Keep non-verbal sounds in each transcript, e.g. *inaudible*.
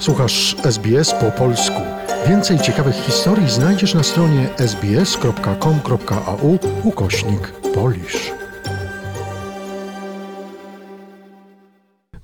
Słuchasz SBS po polsku. Więcej ciekawych historii znajdziesz na stronie sbs.com.au ukośnik polisz.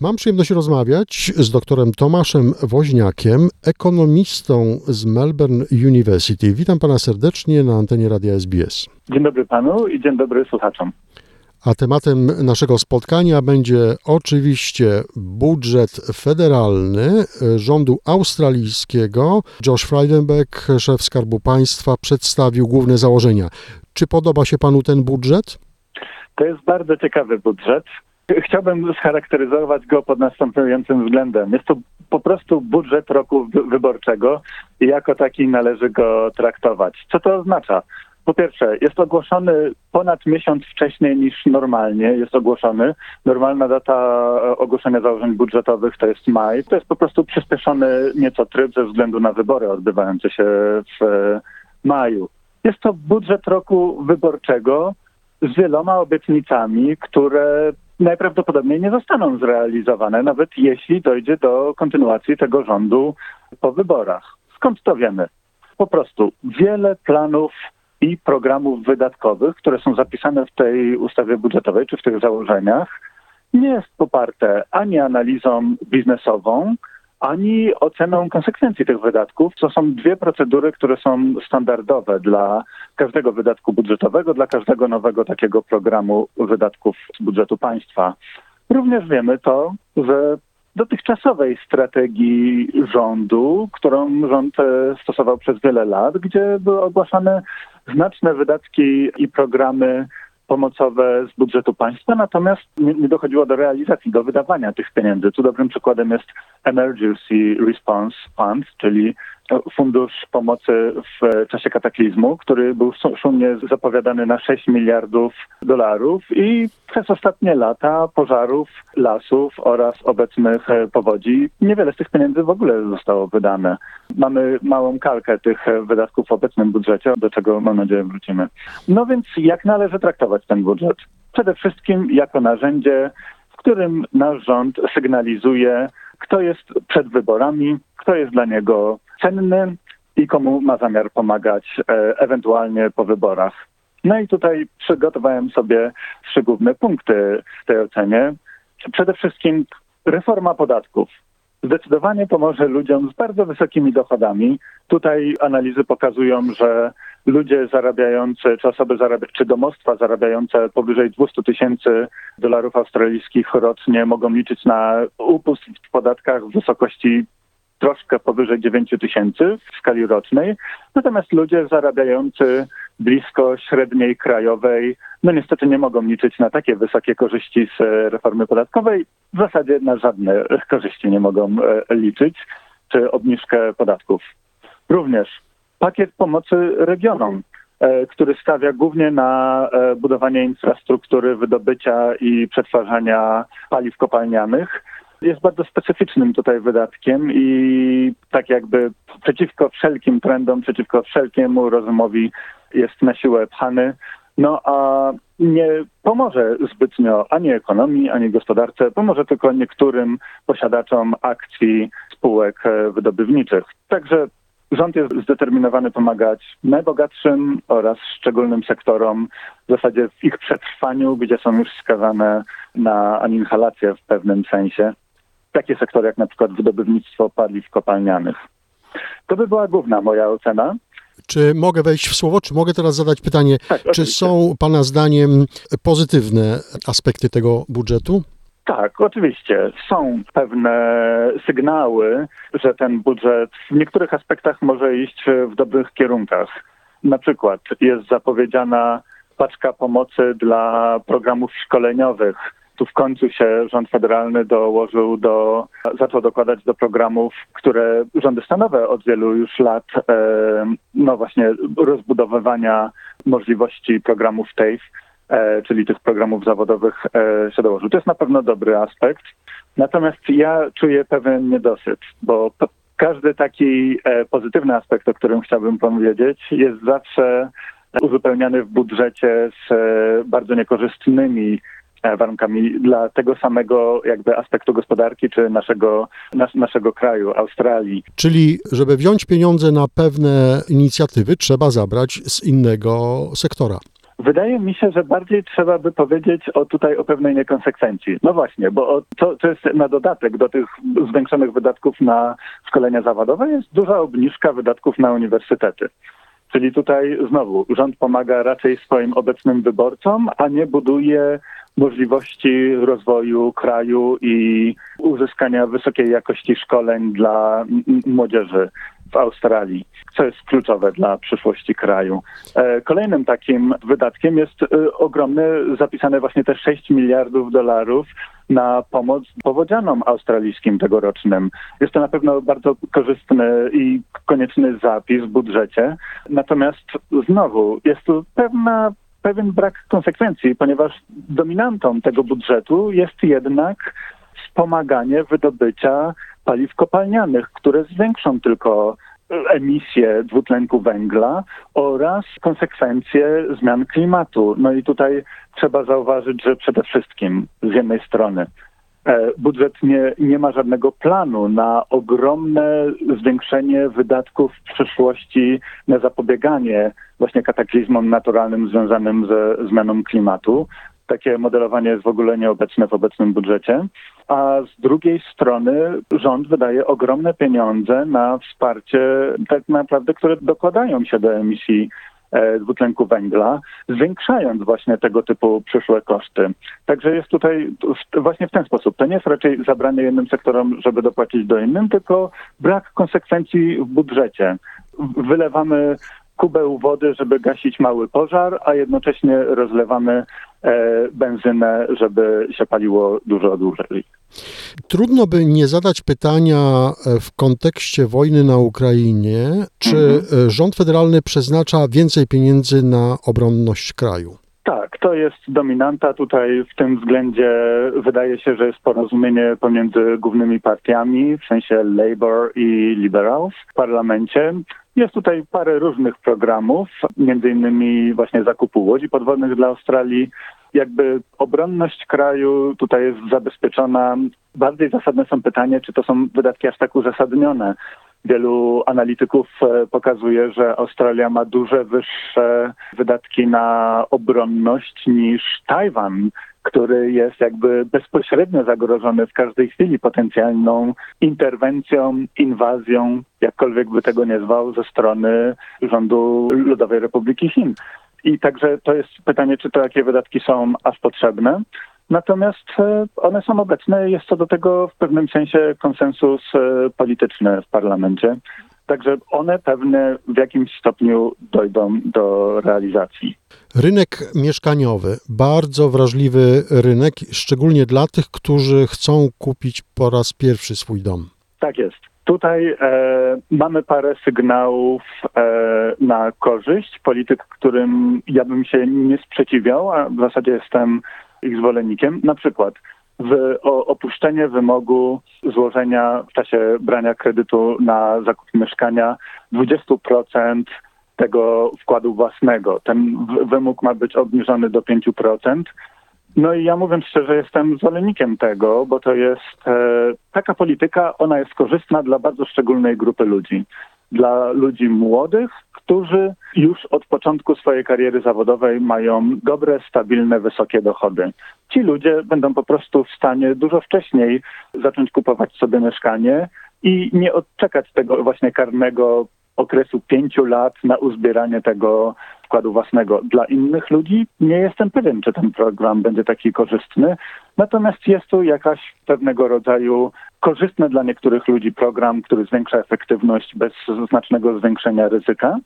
Mam przyjemność rozmawiać z doktorem Tomaszem Woźniakiem, ekonomistą z Melbourne University. Witam pana serdecznie na antenie Radia SBS. Dzień dobry panu i dzień dobry słuchaczom. A tematem naszego spotkania będzie oczywiście budżet federalny rządu australijskiego. Josh Frydenbeck, szef Skarbu Państwa, przedstawił główne założenia. Czy podoba się panu ten budżet? To jest bardzo ciekawy budżet. Chciałbym scharakteryzować go pod następującym względem. Jest to po prostu budżet roku wyborczego i jako taki należy go traktować. Co to oznacza? Po pierwsze, jest ogłoszony ponad miesiąc wcześniej niż normalnie jest ogłoszony. Normalna data e, ogłoszenia założeń budżetowych to jest maj. To jest po prostu przyspieszony nieco tryb ze względu na wybory odbywające się w e, maju. Jest to budżet roku wyborczego z wieloma obietnicami, które najprawdopodobniej nie zostaną zrealizowane, nawet jeśli dojdzie do kontynuacji tego rządu po wyborach. Skąd to wiemy? Po prostu wiele planów i programów wydatkowych, które są zapisane w tej ustawie budżetowej czy w tych założeniach, nie jest poparte ani analizą biznesową, ani oceną konsekwencji tych wydatków. To są dwie procedury, które są standardowe dla każdego wydatku budżetowego, dla każdego nowego takiego programu wydatków z budżetu państwa. Również wiemy to, że dotychczasowej strategii rządu, którą rząd e, stosował przez wiele lat, gdzie były ogłaszane znaczne wydatki i programy pomocowe z budżetu państwa, natomiast nie, nie, dochodziło do realizacji, do wydawania tych pieniędzy. Tu dobrym przykładem jest Emergency Response Fund, czyli fundusz pomocy w czasie kataklizmu, który był szumnie zapowiadany na 6 miliardów dolarów i przez ostatnie lata pożarów, lasów oraz obecnych powodzi niewiele z tych pieniędzy w ogóle zostało wydane. Mamy małą kalkę tych wydatków w obecnym budżecie, do czego mam nadzieję wrócimy. No więc jak należy traktować ten budżet? Przede wszystkim jako narzędzie, w którym nasz rząd sygnalizuje, kto jest przed wyborami, kto jest dla niego cenny i komu ma zamiar pomagać e, ewentualnie po wyborach. No i tutaj przygotowałem sobie trzy główne punkty w tej ocenie. Przede wszystkim reforma podatków. Zdecydowanie pomoże ludziom z bardzo wysokimi dochodami. Tutaj analizy pokazują, że ludzie zarabiający, czy osoby zarabiające, czy domostwa zarabiające powyżej 200 tysięcy dolarów australijskich rocznie mogą liczyć na upust w podatkach w wysokości troszkę powyżej 9 tysięcy w skali rocznej, natomiast ludzie zarabiający blisko średniej krajowej, no niestety nie mogą liczyć na takie wysokie korzyści z reformy podatkowej, w zasadzie na żadne korzyści nie mogą e, liczyć, czy obniżkę podatków. Również pakiet pomocy regionom, e, który stawia głównie na e, budowanie infrastruktury wydobycia i przetwarzania paliw kopalnianych, jest bardzo specyficznym tutaj wydatkiem i tak jakby przeciwko wszelkim trendom, przeciwko wszelkiemu rozumowi jest na siłę pchany. No a nie pomoże zbytnio ani ekonomii, ani gospodarce, pomoże tylko niektórym posiadaczom akcji spółek wydobywniczych. Także Rząd jest zdeterminowany pomagać najbogatszym oraz szczególnym sektorom, w zasadzie w ich przetrwaniu, gdzie są już skazane na aninhalację w pewnym sensie takie sektory jak na przykład wydobywnictwo paliw kopalnianych. To by była główna moja ocena. Czy mogę wejść w słowo, czy mogę teraz zadać pytanie, tak, czy są Pana zdaniem pozytywne aspekty tego budżetu? Tak, oczywiście. Są pewne sygnały, że ten budżet w niektórych aspektach może iść w dobrych kierunkach. Na przykład jest zapowiedziana paczka pomocy dla programów szkoleniowych tu w końcu się rząd federalny dołożył do, zaczął dokładać do programów, które rządy stanowe od wielu już lat, e, no właśnie rozbudowywania możliwości programów TAFE, e, czyli tych programów zawodowych e, się dołożył. To jest na pewno dobry aspekt. Natomiast ja czuję pewien niedosyt, bo każdy taki pozytywny aspekt, o którym chciałbym powiedzieć, jest zawsze uzupełniany w budżecie z bardzo niekorzystnymi warunkami dla tego samego jakby aspektu gospodarki czy naszego, nas, naszego kraju, Australii. Czyli, żeby wziąć pieniądze na pewne inicjatywy, trzeba zabrać z innego sektora. Wydaje mi się, że bardziej trzeba by powiedzieć o tutaj o pewnej niekonsekwencji. No właśnie, bo to, to jest na dodatek do tych zwiększonych wydatków na szkolenia zawodowe jest duża obniżka wydatków na uniwersytety. Czyli tutaj znowu rząd pomaga raczej swoim obecnym wyborcom, a nie buduje możliwości rozwoju kraju i uzyskania wysokiej jakości szkoleń dla młodzieży w Australii, co jest kluczowe dla przyszłości kraju. E, kolejnym takim wydatkiem jest e, ogromny, zapisane właśnie te 6 miliardów dolarów na pomoc powodzianom australijskim tegorocznym. Jest to na pewno bardzo korzystny i konieczny zapis w budżecie. Natomiast znowu jest tu pewna pewien brak konsekwencji, ponieważ dominantą tego budżetu jest jednak wspomaganie wydobycia paliw kopalnianych, które zwiększą tylko emisję dwutlenku węgla oraz konsekwencje zmian klimatu. No i tutaj trzeba zauważyć, że przede wszystkim z jednej strony budżet nie, nie ma żadnego planu na ogromne zwiększenie wydatków w przyszłości na zapobieganie właśnie kataklizmom naturalnym związanym ze zmianą klimatu. Takie modelowanie jest w ogóle nieobecne w obecnym budżecie. A z drugiej strony rząd wydaje ogromne pieniądze na wsparcie tak naprawdę, które dokładają się do emisji e, dwutlenku węgla, zwiększając właśnie tego typu przyszłe koszty. Także jest tutaj właśnie w ten sposób. To nie jest raczej zabranie jednym sektorom, żeby dopłacić do innym, tylko brak konsekwencji w budżecie. Wylewamy kubeł wody, żeby gasić mały pożar, a jednocześnie rozlewamy e, benzynę, żeby się paliło dużo dłużej. Trudno by nie zadać pytania e, w kontekście wojny na Ukrainie, czy mhm. E, rząd federalny przeznacza więcej pieniędzy na obronność kraju? Tak, to jest dominanta. Tutaj w tym względzie wydaje się, że jest porozumienie pomiędzy głównymi partiami, w sensie Labour i Liberals w parlamencie. Jest tutaj parę różnych programów, między innymi właśnie zakupu łodzi podwodnych dla Australii. Jakby obronność kraju tutaj jest zabezpieczona. Bardziej zasadne są pytanie, czy to są wydatki aż tak uzasadnione. Wielu analityków e, pokazuje, że Australia ma duże wyższe wydatki na obronność niż Tajwan, który jest jakby bezpośrednio zagrożony w każdej chwili potencjalną interwencją, inwazją, jakkolwiek by tego nie zwał, ze strony rządu Ludowej Republiki Chin. I także to jest pytanie, czy to jakie wydatki są aż potrzebne. Natomiast e, one są obecne, jest co do tego w pewnym sensie konsensus e, polityczny w parlamencie. Także one pewnie w jakimś stopniu dojdą do realizacji. Rynek mieszkaniowy, bardzo wrażliwy rynek, szczególnie dla tych, którzy chcą kupić po raz pierwszy swój dom. Tak jest. Tutaj e, mamy parę sygnałów e, na korzyść polityk, którym ja bym się nie sprzeciwiał, a w zasadzie jestem ich zwolennikiem. Na przykład w opuszczenie wymogu złożenia w czasie brania kredytu na zakup mieszkania 20% tego wkładu własnego. Ten wymóg ma być obniżony do 5%. No i ja mówiąc szczerze, jestem zwolennikiem tego, bo to jest e, taka polityka, ona jest korzystna dla bardzo szczególnej grupy ludzi. Dla ludzi młodych, którzy już od początku swojej kariery zawodowej mają dobre, stabilne, wysokie dochody. Ci ludzie będą po prostu w stanie dużo wcześniej zacząć kupować sobie mieszkanie i nie odczekać tego właśnie karnego okresu pięciu lat na uzbieranie tego wkładu własnego. Dla innych ludzi nie jestem pewien, czy ten program będzie taki korzystny, natomiast jest tu jakaś pewnego rodzaju korzystny dla niektórych ludzi program, który zwiększa efektywność bez znacznego zwiększenia ryzyka.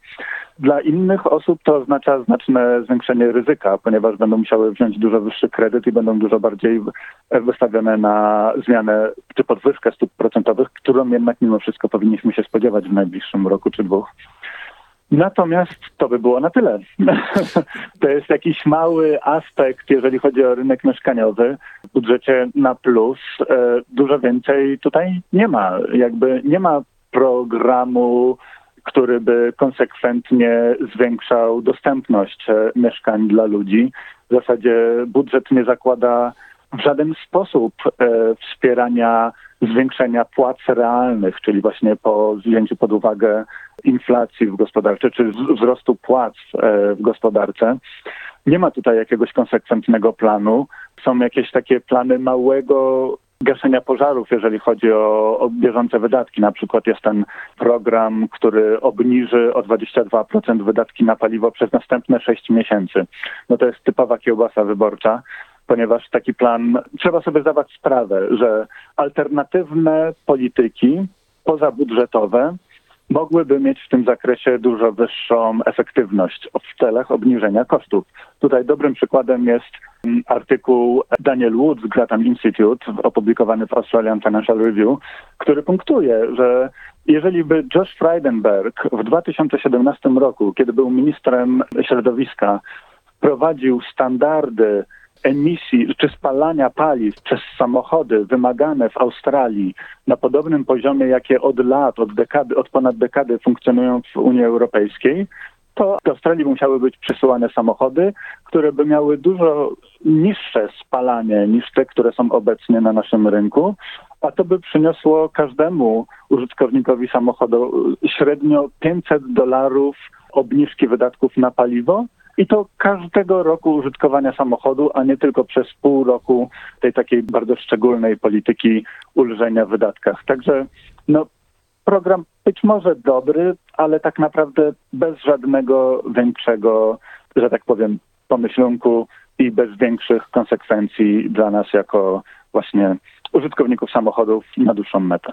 Dla innych osób to oznacza znaczne zwiększenie ryzyka, ponieważ będą musiały wziąć dużo wyższy kredyt i będą dużo bardziej wystawione na zmianę czy podwyżkę stóp procentowych, którą jednak mimo wszystko powinniśmy się spodziewać w najbliższym roku czy dwóch. Natomiast to by było na tyle. *laughs* to jest jakiś mały aspekt, jeżeli chodzi o rynek mieszkaniowy. W budżecie na plus e, dużo więcej tutaj nie ma. Jakby nie ma programu, który by konsekwentnie zwiększał dostępność e, mieszkań dla ludzi. W zasadzie budżet nie zakłada w żaden sposób e, wspierania zwiększenia płac realnych, czyli właśnie po wzięciu pod uwagę inflacji w gospodarce, czy wz- wzrostu płac e, w gospodarce. Nie ma tutaj jakiegoś konsekwentnego planu. Są jakieś takie plany małego gaszenia pożarów, jeżeli chodzi o, o bieżące wydatki. Na przykład jest ten program, który obniży o 22% wydatki na paliwo przez następne 6 miesięcy. No to jest typowa kiełbasa wyborcza, ponieważ taki plan, trzeba sobie zdawać sprawę, że alternatywne polityki pozabudżetowe mogłyby mieć w tym zakresie dużo wyższą efektywność w celach obniżenia kosztów. Tutaj dobrym przykładem jest mm, artykuł Daniel Wood z Grattan Institute opublikowany w Australian Financial Review, który punktuje, że jeżeli by Josh Frydenberg w 2017 roku, kiedy był ministrem środowiska, wprowadził standardy emisji czy spalania paliw przez samochody wymagane w Australii na podobnym poziomie, jakie od lat, od dekady, od ponad dekady funkcjonują w Unii Europejskiej, to do Australii musiały być przesyłane samochody, które by miały dużo niższe spalanie niż te, które są obecnie na naszym rynku, a to by przyniosło każdemu użytkownikowi samochodu średnio 500 dolarów obniżki wydatków na paliwo. I to każdego roku użytkowania samochodu, a nie tylko przez pół roku tej takiej bardzo szczególnej polityki ulżenia w wydatkach. Także no, program być może dobry, ale tak naprawdę bez żadnego większego, że tak powiem, pomyślunku i bez większych konsekwencji dla nas jako właśnie użytkowników samochodów na dłuższą metę.